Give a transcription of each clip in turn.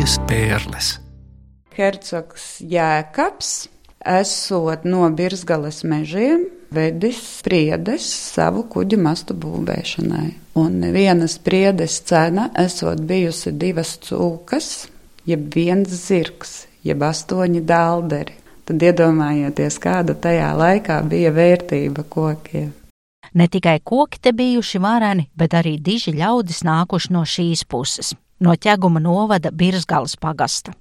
Latvijas pērles. Hercogs Jēkabs, esot no Birzgales mežiem, vedis spriedes savu kuģu mastu būvēšanai. Un vienas spriedes cena esot bijusi divas cūkas, jeb viens zirgs, jeb astoņi dālderi. Tad iedomājieties, kāda tajā laikā bija vērtība kokiem. Ne tikai koki te bijuši vareni, bet arī diži ļaudis nākuši no šīs puses, no ķeguma novada Birzgalas pagasta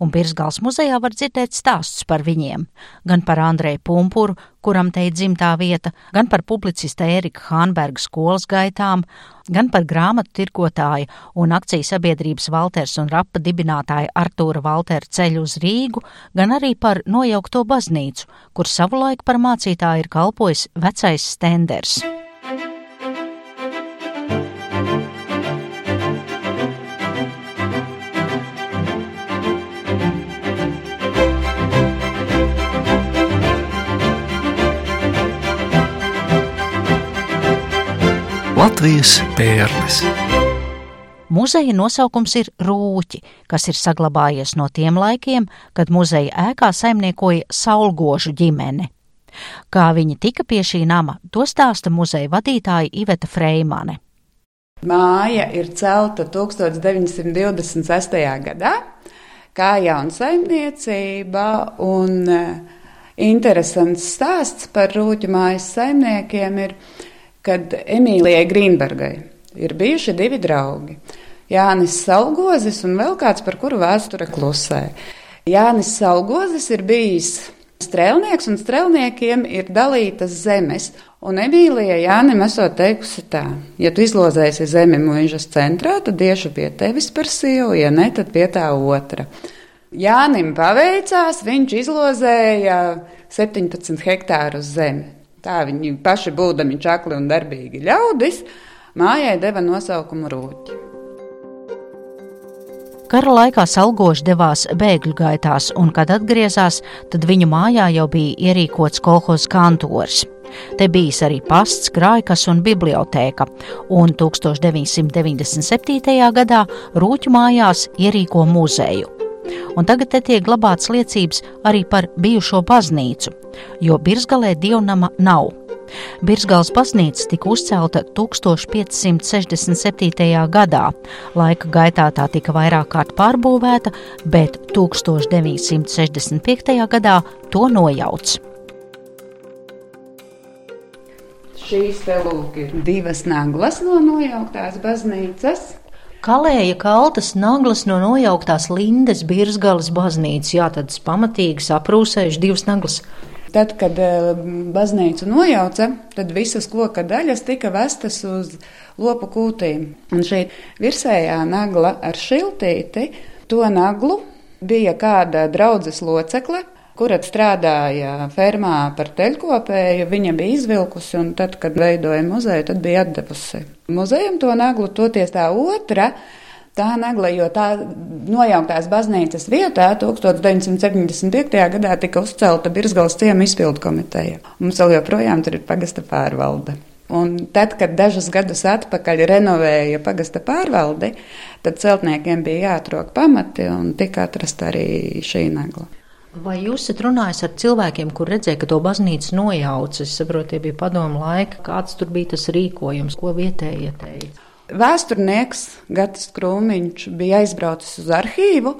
un Birzgals muzejā var dzirdēt stāstus par viņiem, gan par Andreju Pumpuru, kuram te ir dzimtā vieta, gan par publicista Ērika Hānberga skolas gaitām, gan par grāmatu tirkotāju un akciju sabiedrības Valters un Rapa dibinātāja Artūra Valtera ceļu uz Rīgu, gan arī par nojaukto baznīcu, kur savulaik par mācītāju ir kalpojis vecais Stenders. Latvijas pērles. Muzeja nosaukums ir Rūķi, kas ir saglabājies no tiem laikiem, kad muzeja ēkā saimniekoja Saulgožu ģimene. Kā viņi tika pie šī nama, to stāsta muzeja vadītāja Iveta Freimane. Māja ir celta 1926. gadā kā jaunsaimniecība un eh, interesants stāsts par Rūķu mājas saimniekiem ir, kad Emīlijai Grīnbergai ir bijuši divi draugi. Jānis Salgozis un vēl kāds, par kuru vēsture klusē. Jānis Salgozis ir bijis strēlnieks, un strēlniekiem ir dalītas zemes. Un Emīlija Jānim esot teikusi tā, ja tu izlozēsi zemi mūžas centrā, tad iešu pie tevis par sievu, ja ne, tad pie tā otra. Jānim paveicās, viņš izlozēja 17 hektārus zemi. Tā viņi paši būdami čakli un darbīgi ļaudis, mājai deva nosaukumu Rūķi. Kara laikā Salgoši devās bēgļu gaitās, un, kad atgriezās, tad viņu mājā jau bija ierīkots kolhoz kantors. Te bijis arī pasts, krājkas un bibliotēka, un 1997. gadā Rūķu mājās ierīko muzeju. Un tagad te tiek glabāts liecības arī par bijušo baznīcu, jo Birzgalē dievnama nav. Birzgals baznīca tika uzcelta 1567. gadā. Laika gaitā tā tika vairāk kārt pārbūvēta, bet 1965. gadā to nojauts. Šīs te lūk ir divas naglas no nojauktās baznīcas. Kalēja kaltas naglas no nojauktās Lindes Birzgalas baznīcas, jā, tādas pamatīgas aprūsējuši divas naglas. Tad, kad eh, baznīcu nojauca, tad visas koka daļas tika vestas uz lopu kūtīm. Un šī virsējā nagla ar šiltīti, to naglu bija kāda draudzes locekle, kura strādāja fermā par teļkopēju, viņa bija izvilkusi un tad, kad veidoja muzeju, tad bija atdevusi. Muzejam to naglu toties tā otra. Tā nagla, jo tā nojauktās baznīcas vietā 1975. gadā tika uzcelta Birzgals ciema izpildu komiteja. Mums vēl joprojām tur ir pagasta pārvalde. Un tad, kad dažus gadus atpakaļ renovēja pagasta pārvaldi, tad celtniekiem bija jāatrok pamati un tika atrasta arī šī nagla. Vai jūs esat runājis ar cilvēkiem, kur redzēja, ka to baznīcu nojauca? Es saprotu, tie bija padomu laika, kāds tur bija tas rīkojums, ko vietēji ieteica. Vēsturnieks Gatis Krūmiņš bija aizbraucis uz arhīvu,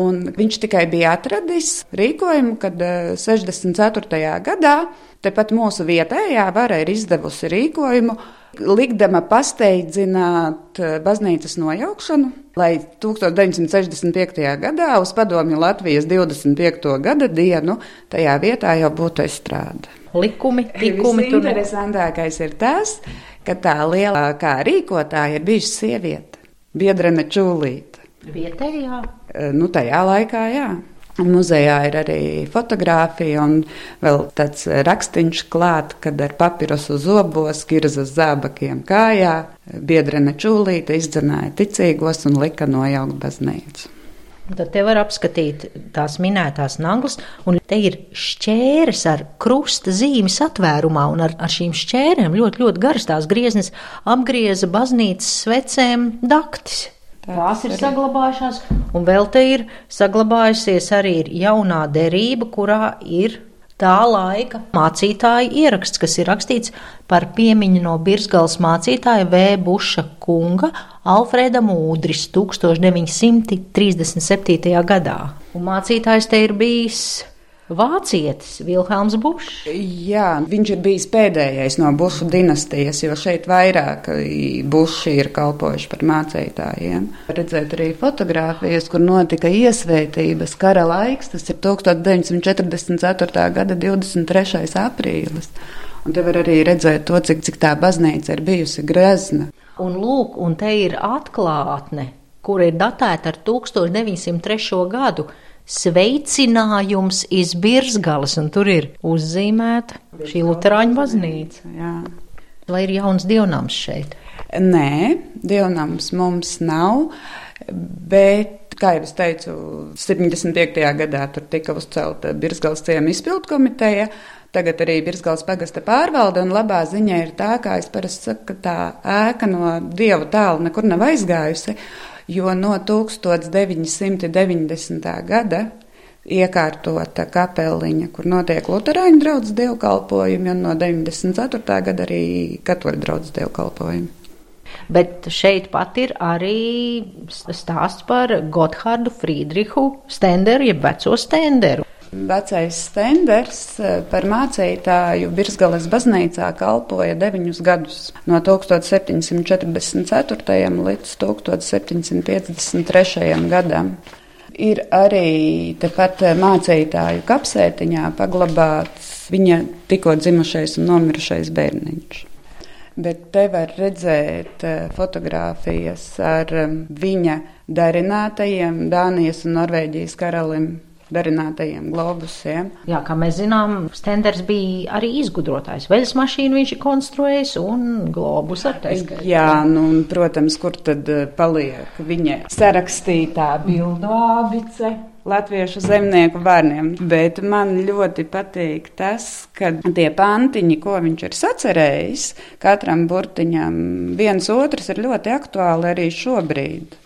un viņš tikai bija atradis rīkojumu, kad 64. gadā tepat mūsu vietējā vara ir izdevusi rīkojumu, likdama pasteidzināt baznīcas nojaukšanu, lai 1965. gadā uz padomju Latvijas 25. gada dienu tajā vietā jau būtu izstrāde. Likumi, likumi tur. Interesantākais ir tas, ka tā lielākā rīkotāja ir bijusi sieviete, Biedrene Čūlīte. Vietējā? Nu, tajā laikā, jā. Muzejā ir arī fotografija un vēl tāds rakstīns klāt, kad ar papirosu zobos, girzas zābakiem kājā, biedrene čūlīte izdzenāja ticīgos un lika nojaukt baznīcu. Tad te var apskatīt tās minētās naglas, un te ir šķēres ar krusta zīmes atvērumā, un ar, ar šīm šķērēm ļoti, ļoti garas tās grieznes apgrieza baznīcas svecēm daktis. Tās ir saglabājušās, un vēl te ir saglabājusies arī ir jaunā derība, kurā ir tā laika mācītāja ieraksts, kas ir rakstīts par piemiņu no Birzgals mācītāja V. Buša kunga Alfrēda Mūdris 1937. gadā. Un mācītājs te ir bijis vācietis Vilhelms Bušs. Jā, viņš ir bijis pēdējais no Bušu dinastijas, jo šeit vairāk Buši ir kalpojuši par mācītājiem. Redzēt arī fotogrāfijas, kur notika iesvētības kara laiks, tas ir 1944. gada 23. aprīlis. Un te var arī redzēt to, cik, cik tā baznīca ir bijusi grezna. Un lūk, un te ir atklātne, kur ir datēta ar 1903. gadu sveicinājums iz Birzgalas, un tur ir uzzīmēta šī Luterāņu baznīca. Jā. Vai ir jauns dievnams šeit? Nē, dievnams mums nav, bet, kā jau es teicu, 75. gadā tur tika uzcelta Birzgalas ciema izpildu komiteja. Tagad arī Birzgals pagasta pārvalde, un labā ziņa ir tā, kā es parasti saku, ka tā ēka no dieva tālu nekur nav aizgājusi jo no 1990. gada iekārtota kapeliņa, kur notiek Lutāņu draugs dievkalpojumi, un no 94. gada arī katoļu draugs dievkalpojumi. Bet šeit pat ir arī stāsts par Gotthārdu Friedrihu Stenderu, jeb veco Stenderu. Vecais Stenders eh, par mācītāju Birzgales baznīcā kalpoja deviņus gadus, no 1744. līdz 1753. gadam. Ir arī tepat mācītāju kapsētiņā paglabāts viņa tikko dzimušais un nomirušais bērniņš. Bet te var redzēt eh, fotogrāfijas ar eh, viņa darinātajiem Dānijas un Norvēģijas karalim darinātajiem globusiem. Jā, kā mēs zinām, Stenders bija arī izgudrotājs. Veļas mašīnu viņš ir konstruējis un globus ar teiskaitā. Jā, nu, un, protams, kur tad eh, paliek viņa sarakstītā bildu ābice. Latviešu zemnieku bērniem, bet man ļoti patīk tas, ka tie pantiņi, ko viņš ir sacerējis, katram burtiņam, viens otrs ir ļoti aktuāli arī šobrīd.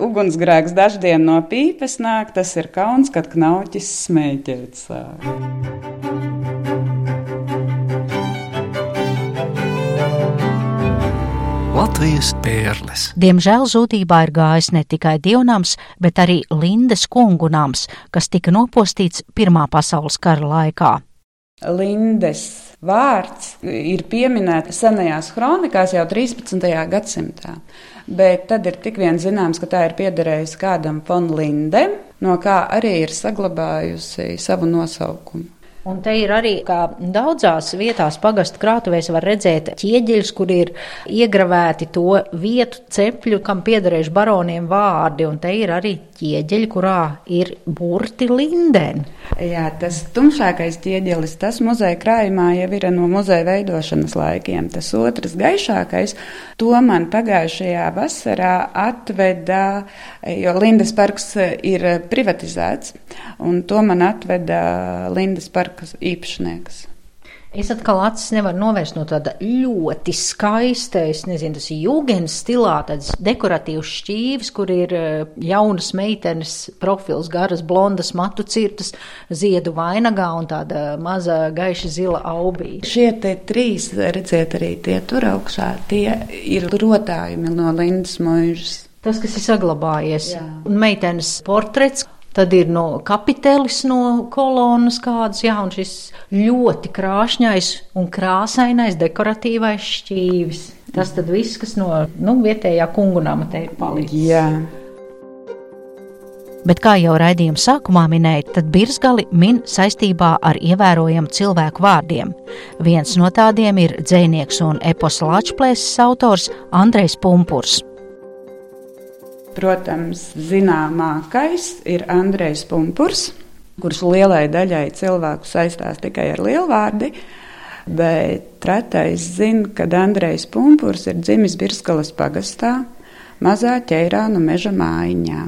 Ugunsgrēks daždien no pīpes nāk, tas ir kauns, kad knauķis smēķēt sāk. Latvijas pērles. Diemžēl zudībā ir gājis ne tikai dievnams, bet arī Lindes kungunams, kas tika nopostīts Pirmā pasaules kara laikā. Lindes vārds ir pieminēts senajās kronikās jau 13. gadsimtā bet tad ir tik vien zināms, ka tā ir piederējusi kādam von Lindem, no kā arī ir saglabājusi savu nosaukumu. Un te ir arī, kā daudzās vietās pagastu krātuvēs var redzēt ķieģeļus, kur ir iegravēti to vietu cepļu, kam piederējuši baroniem vārdi, un te ir arī ķieģeļi, kurā ir burti lindeni. Jā, tas tumšākais ķieģelis, tas muzeja krājumā jau ir no muzeja veidošanas laikiem. Tas otrs gaišākais, to man pagājušajā vasarā atveda, jo Lindas parks ir privatizēts, un to man atveda Lindas parka īpašnieks. Es atkal acis nevaru novērst no tāda ļoti skaista, es nezinu, tas ir jūgens stilā, tāds dekoratīvs šķīvis, kur ir eh, jaunas meitenes profils, garas, blondas, matu cirtas, ziedu vainagā un tāda maza gaiša zila aubī. Šie te trīs, redziet, arī tie tur augšā, tie ir rotājumi no Lindas mūžas. Tas, kas ir saglabājies, Jā. un meitenes portrets, Tad ir no kapitelis no kolonas kādas, jā, un šis ļoti krāšņais un krāsainais dekoratīvais šķīvis. Tas tad viss, kas no nu, vietējā kungunama te ir palicis. Jā. Bet, kā jau raidījuma sākumā minēja, tad Birzgali min saistībā ar ievērojamu cilvēku vārdiem. Viens no tādiem ir dzēnieks un eposa lačplēses autors Andrejs Pumpurs. Protams, zināmākais ir Andrejs Punkurs, kurš lielai daļai cilvēku saistās tikai ar lielvārdi. Bet retais zina, ka Andrejs Punkurs ir dzimis Birskalas pagastā, mazā ķērānu meža mājiņā,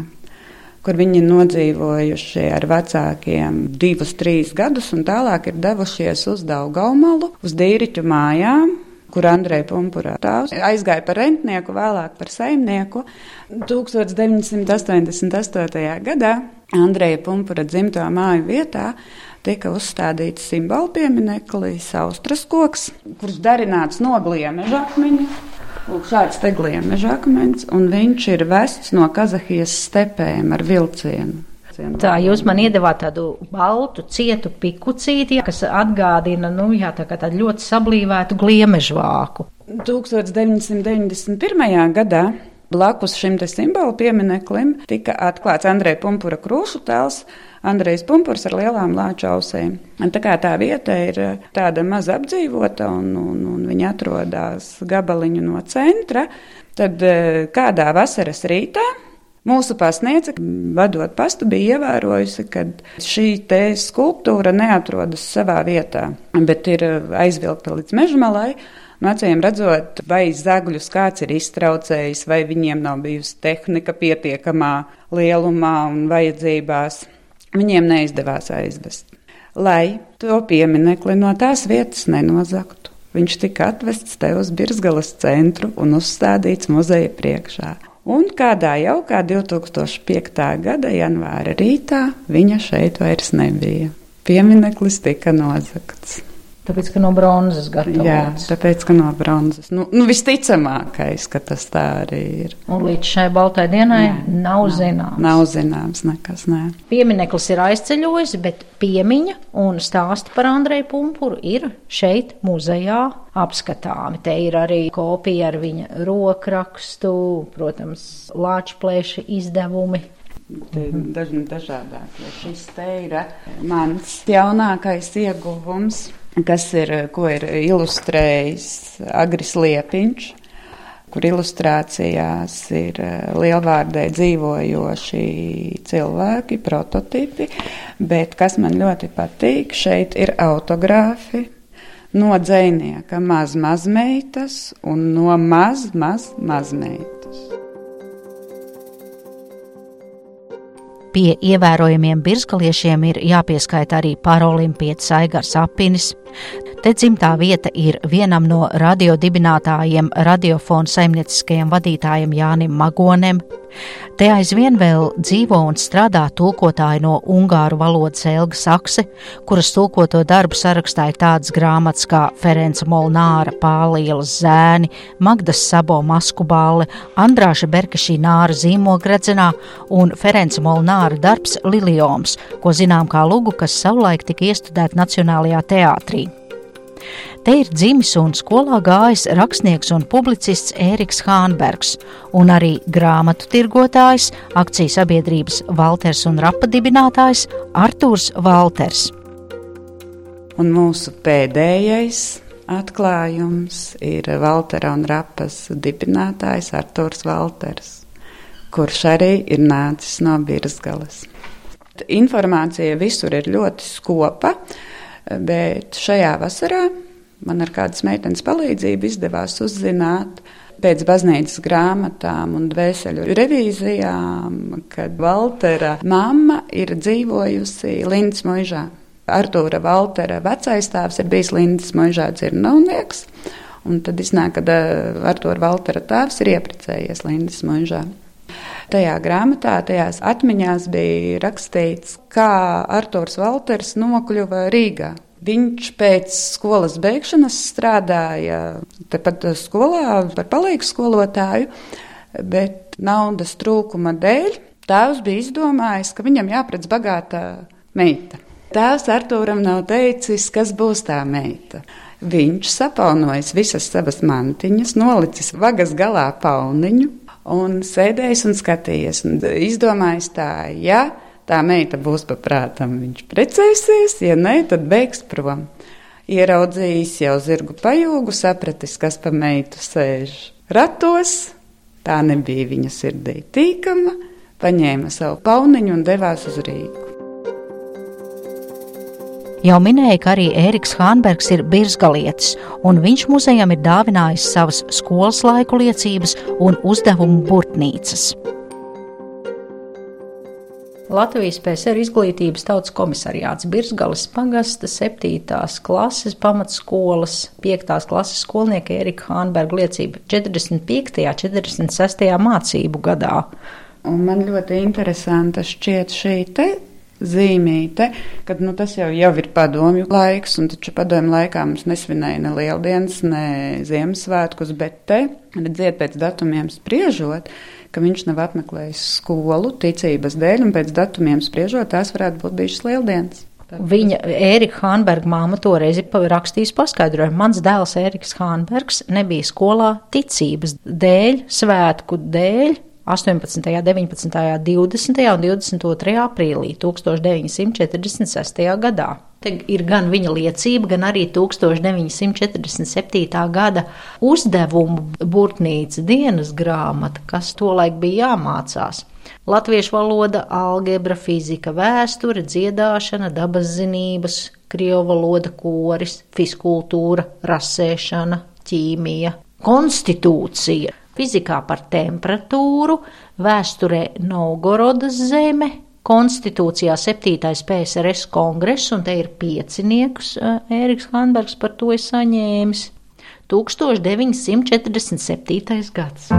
kur viņi nodzīvojuši ar vecākiem divus, trīs gadus, un tālāk ir devušies uz Daugaumalu, uz Dīriķu mājām, kur Andrei Pumpurā tēvs aizgāja par rentnieku, vēlāk par saimnieku. 1988. gadā Andreja Pumpura dzimto māju vietā tika uzstādīts simbolu piemineklis Austras koks, kurš darināts no gliemeža akmeņa. Lūk, šāds te gliemeža akmens, un viņš ir vests no Kazahijas stepēm ar vilcienu. Tā jūs man iedavāt tādu baltu, cietu pikucīti, kas atgādina, nu, jā, tā kā tādu ļoti sablīvētu gliemežvāku. 1991. gadā Blakus šim simbolu piemineklim tika atklāts Andreja Pumpura krūšu tēls. Andrejs Pumpurs ar lielām lāču ausīm. Tā kā tā vieta ir eh, tāda maz apdzīvota un, un, un viņa atrodas gabaliņu no centra, tad eh, kādā vasaras rītā Mūsu pasniece, vadot pastu, bija ievērojusi, ka šī skulptūra neatrodas savā vietā, bet ir eh, aizvilkta līdz mežmalai. Acīm redzot, vai zagļus kāds ir iztraucējis, vai viņiem nav bijusi tehnika pietiekamā lielumā un vajadzībās, viņiem neizdevās aizvest. Lai to pieminekli no tās vietas nenozaktu, viņš tika atvests te uz Birzgalas centru un uzstādīts muzeja priekšā. Un kādā jaukā 2005. gada janvāra rītā viņa šeit vairs nebija. Piemineklis tika nozagts. Tāpēc, ka no bronzas gatavots. Jā, tāpēc, ka no bronzas. Nu, nu, visticamākais, ka tas tā arī ir. Un līdz šai baltai dienai jā, nav, nav zināms. Nav zināms nekas, nē. Piemineklis ir aizceļojis, bet piemiņa un stāsti par Andreju Pumpuru ir šeit muzejā apskatāmi. Te ir arī kopija ar viņa rokrakstu, protams, lāčplēša izdevumi. Dažni dažādākie. Šis te ir mans jaunākais ieguvums kas ir, ko ir ilustrējis Agris Liepiņš, kur ilustrācijās ir eh, lielvārdē dzīvojoši cilvēki, prototipi, bet kas man ļoti patīk, šeit ir autogrāfi no dzēnieka maz mazmeitas un no maz maz mazmeitas. Pie ievērojamiem birzgaliešiem ir jāpieskaita arī parolimpietis Aigars Apinis, Te dzimtā vieta ir vienam no radiodibinātājiem, radiofona saimnieciskajam vadītājam Jānim Magonem. Te aizvien vēl dzīvo un strādā tulkotāji no ungāru valodas Elga Sakse, kuras tulkoto darbu sarakstā ir tādas grāmatas kā Ferenca Molnāra Pālielas zēni, Magdas Sabo masku balle, Andrāša Berkašī Nāra zīmogredzenā un Ferenca Molnāra darbs Lilioms, ko zinām kā lugu, kas savulaik tika iestudēta Nacionālajā teātrī. Te ir dzimis un skolā gājis rakstnieks un publicists Ēriks Hānbergs un arī grāmatu tirgotājs, akciju sabiedrības Walters un Rapa dibinātājs Artūrs Walters. Un mūsu pēdējais atklājums ir Waltera un Rapas dibinātājs Artūrs Walters, kurš arī ir nācis no Birzgalas. Informācija visur ir ļoti skopa. Bet šajā vasarā man ar kādas meitenes palīdzību izdevās uzzināt pēc baznīcas grāmatām un dvēseli revīzijām, kad Valtera mamma ir dzīvojusi Lindas mužā. Artūra Valtera vecais tēvs ir bijis Lindas mužā dzirnavnieks, un tad iznāk, ka Artūra Valtera tēvs ir ieprecējies Lindas mužā. Tajā grāmatā, tajās atmiņās bija rakstīts, kā Artūrs Valters nokļuva Rīgā. Viņš pēc skolas beigšanas strādāja tepat skolā par palīgu skolotāju, bet naudas trūkuma dēļ tēvs bija izdomājis, ka viņam jāpredz bagāta meita. Tēvs Artūram nav teicis, kas būs tā meita. Viņš sapaunojis visas savas mantiņas, nolicis vagas galā pauniņu un sēdējis un skatījies. Un izdomājis tā, ja tā meita būs paprātam, viņš precēsies, ja nē, tad beigs prom. Ieraudzījis jau zirgu pajūgu, sapratis, kas pa meitu sēž ratos, tā nebija viņa sirdī tīkama, paņēma savu pauniņu un devās uz Rīgu. Jau minēja, ka arī Ēriks Hānbergs ir birzgalietis, un viņš muzejam ir dāvinājis savas skolas laiku liecības un uzdevumu burtnīcas. Latvijas PSR izglītības tautas komisariāts Birsgalis pagasta 7. klases pamatskolas 5. klases skolnieka Erika Hānberga liecība 45. 46. mācību gadā. Un man ļoti interesanta šķiet šī te zīmīte, kad nu, tas jau, jau ir padomju laiks, un taču padomju laikā mums nesvinēja ne lieldienas, ne Ziemassvētkus, bet te, redziet, pēc datumiem spriežot, ka viņš nav apmeklējis skolu ticības dēļ, un pēc datumiem spriežot, tās varētu būt bijušas lieldienas. Viņa Ērika Hānberga māma toreiz ir rakstījis paskaidrojumu. Mans dēls Ēriks Hānbergs nebija skolā ticības dēļ, svētku dēļ, 18., 19., 20. un 22. aprīlī 1946. gadā. Te ir gan viņa liecība, gan arī 1947. gada uzdevumu burtnīca dienas grāmata, kas tolaik bija jāmācās. Latviešu valoda, algebra, fizika, vēsture, dziedāšana, dabas zinības, krievu valoda, koris, fiskultūra, rasēšana, ķīmija, konstitūcija fizikā par temperatūru, vēsturē Novgorodas zeme, konstitūcijā 7. PSRS kongress, un te ir pieciniekus Ēriks Hanbergs par to ir saņēmis. 1947. gads.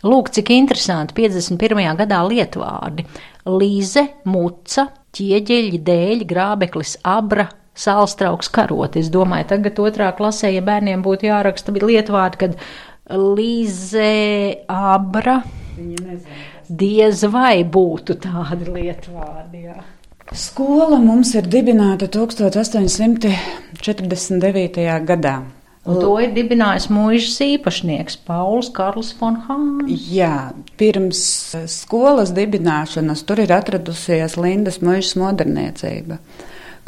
Lūk, cik interesanti 51. gadā lietvārdi - līze, muca, ķieģeļi, dēļi, grābeklis, abra, sālstrauks karot. Es domāju, tagad otrā klasē, ja bērniem būtu jāraksta lietvārdi, kad Līze Abra, diez vai būtu tādi lietvārdi. Jā. Skola mums ir dibināta 1849. gadā. Un to ir dibinājis mūžs īpašnieks Pauls Karls von Hāns. Jā, pirms skolas dibināšanas tur ir atradusies Lindas mūžs moderniecība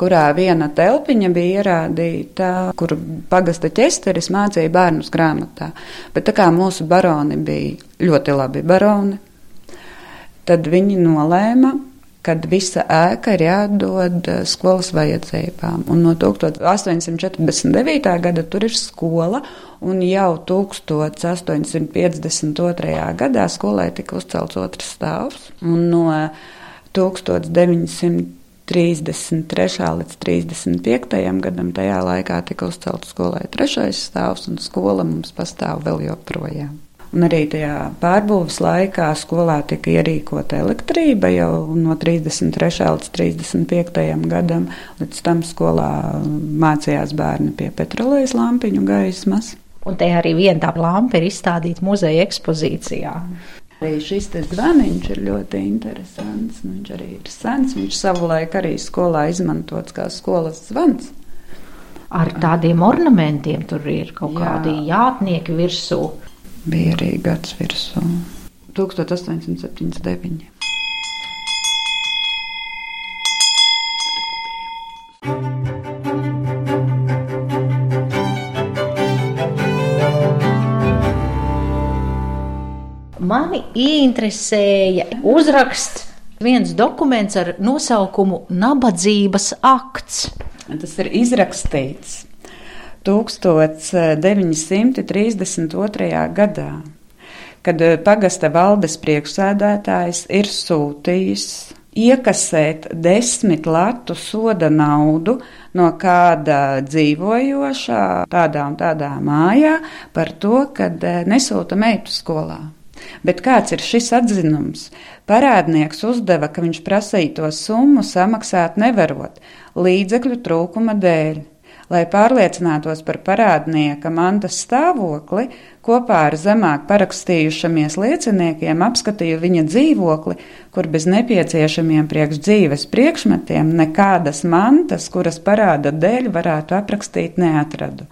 kurā viena telpiņa bija ierādīta, kur pagasta ķesteris mācīja bērnus grāmatā. Bet tā kā mūsu baroni bija ļoti labi baroni, tad viņi nolēma, ka visa ēka ir jādod skolas vajadzībām. Un no 1849. gada tur ir skola, un jau 1852. gadā skolai tika uzcelts otrs stāvs. Un no 1900 33. līdz 35. gadam tajā laikā tika uzcelts skolai trešais stāvs, un skola mums pastāv vēl joprojām. Un arī tajā pārbūves laikā skolā tika ierīkota elektrība jau no 33. līdz 35. gadam. Līdz tam skolā mācījās bērni pie petrolejas lampiņu gaismas. Un te arī viena tā lampa ir izstādīta muzeja ekspozīcijā. Arī šis zvaniņš ir ļoti interesants. Nu, viņš arī ir sens. Viņš savulaik arī skolā izmantots kā skolas zvans. Ar tādiem ornamentiem tur ir kaut Jā. kādi jātnieki virsū. Bija arī gads virsū. 1879. Mani ieinteresēja uzraksts viens dokuments ar nosaukumu Nabadzības akts. Tas ir izrakstīts 1932. gadā, kad pagasta valdes priekšsēdētājs ir sūtījis iekasēt desmit latu soda naudu no kāda dzīvojošā tādā un tādā mājā par to, ka nesūta meitu skolā. Bet kāds ir šis atzinums? Parādnieks uzdeva, ka viņš prasīto summu samaksāt nevarot līdzekļu trūkuma dēļ. Lai pārliecinātos par parādnieka mantas stāvokli, kopā ar zemāk parakstījušamies lieciniekiem apskatīju viņa dzīvokli, kur bez nepieciešamiem priekš dzīves priekšmetiem nekādas mantas, kuras parāda dēļ varētu aprakstīt, neatradu.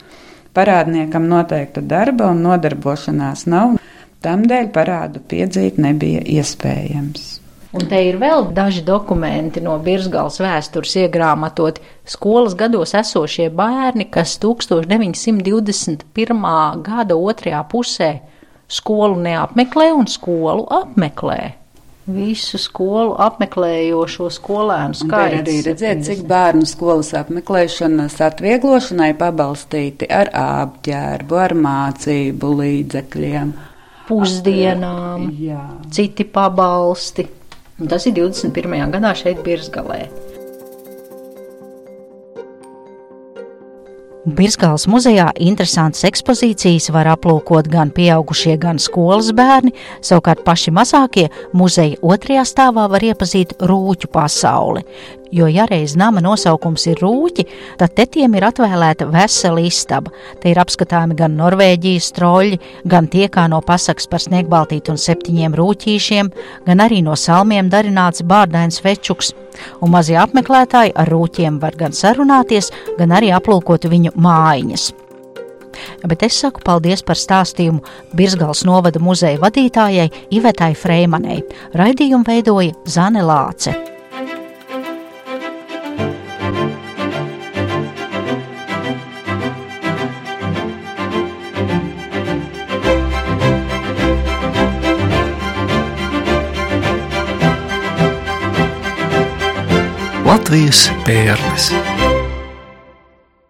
Parādniekam noteikta darba un nodarbošanās nav, Tamdēļ parādu piedzīt nebija iespējams. Un te ir vēl daži dokumenti no Birzgāles vēstures iegrāmatot skolas gados esošie bērni, kas 1921. gada otrajā pusē skolu neapmeklē un skolu apmeklē. visu skolu apmeklējošo skolēnu skaits. Ir arī redzēt, cik bērnu skolas apmeklēšanas atvieglošanai pabalstīti ar apģērbu, ar mācību līdzekļiem. Pusdienām, Jā. citi pabalsti. Un tas ir 21. gadā šeit Birzgalē. Birzgāles muzejā interesantas ekspozīcijas var aplūkot gan pieaugušie, gan skolas bērni, savukārt paši mazākie muzeja otrajā stāvā var iepazīt rūķu pasauli. Jo, ja reiz nama nosaukums ir rūķi, tad te tiem ir atvēlēta vesela istaba. Te ir apskatāmi gan Norvēģijas troļļi, gan tie kā no pasakas par sniegbaltītu un septiņiem rūķīšiem, gan arī no salmiem darināts bārdains večuks. Un mazie apmeklētāji ar rūķiem var gan sarunāties, gan arī aplūkot viņu mājiņas. Bet es saku paldies par stāstījumu Birzgals novada muzeja vadītājai Ivetai Freimanai. Raidījumu veidoja Zane Lāce. Latvijas pērles.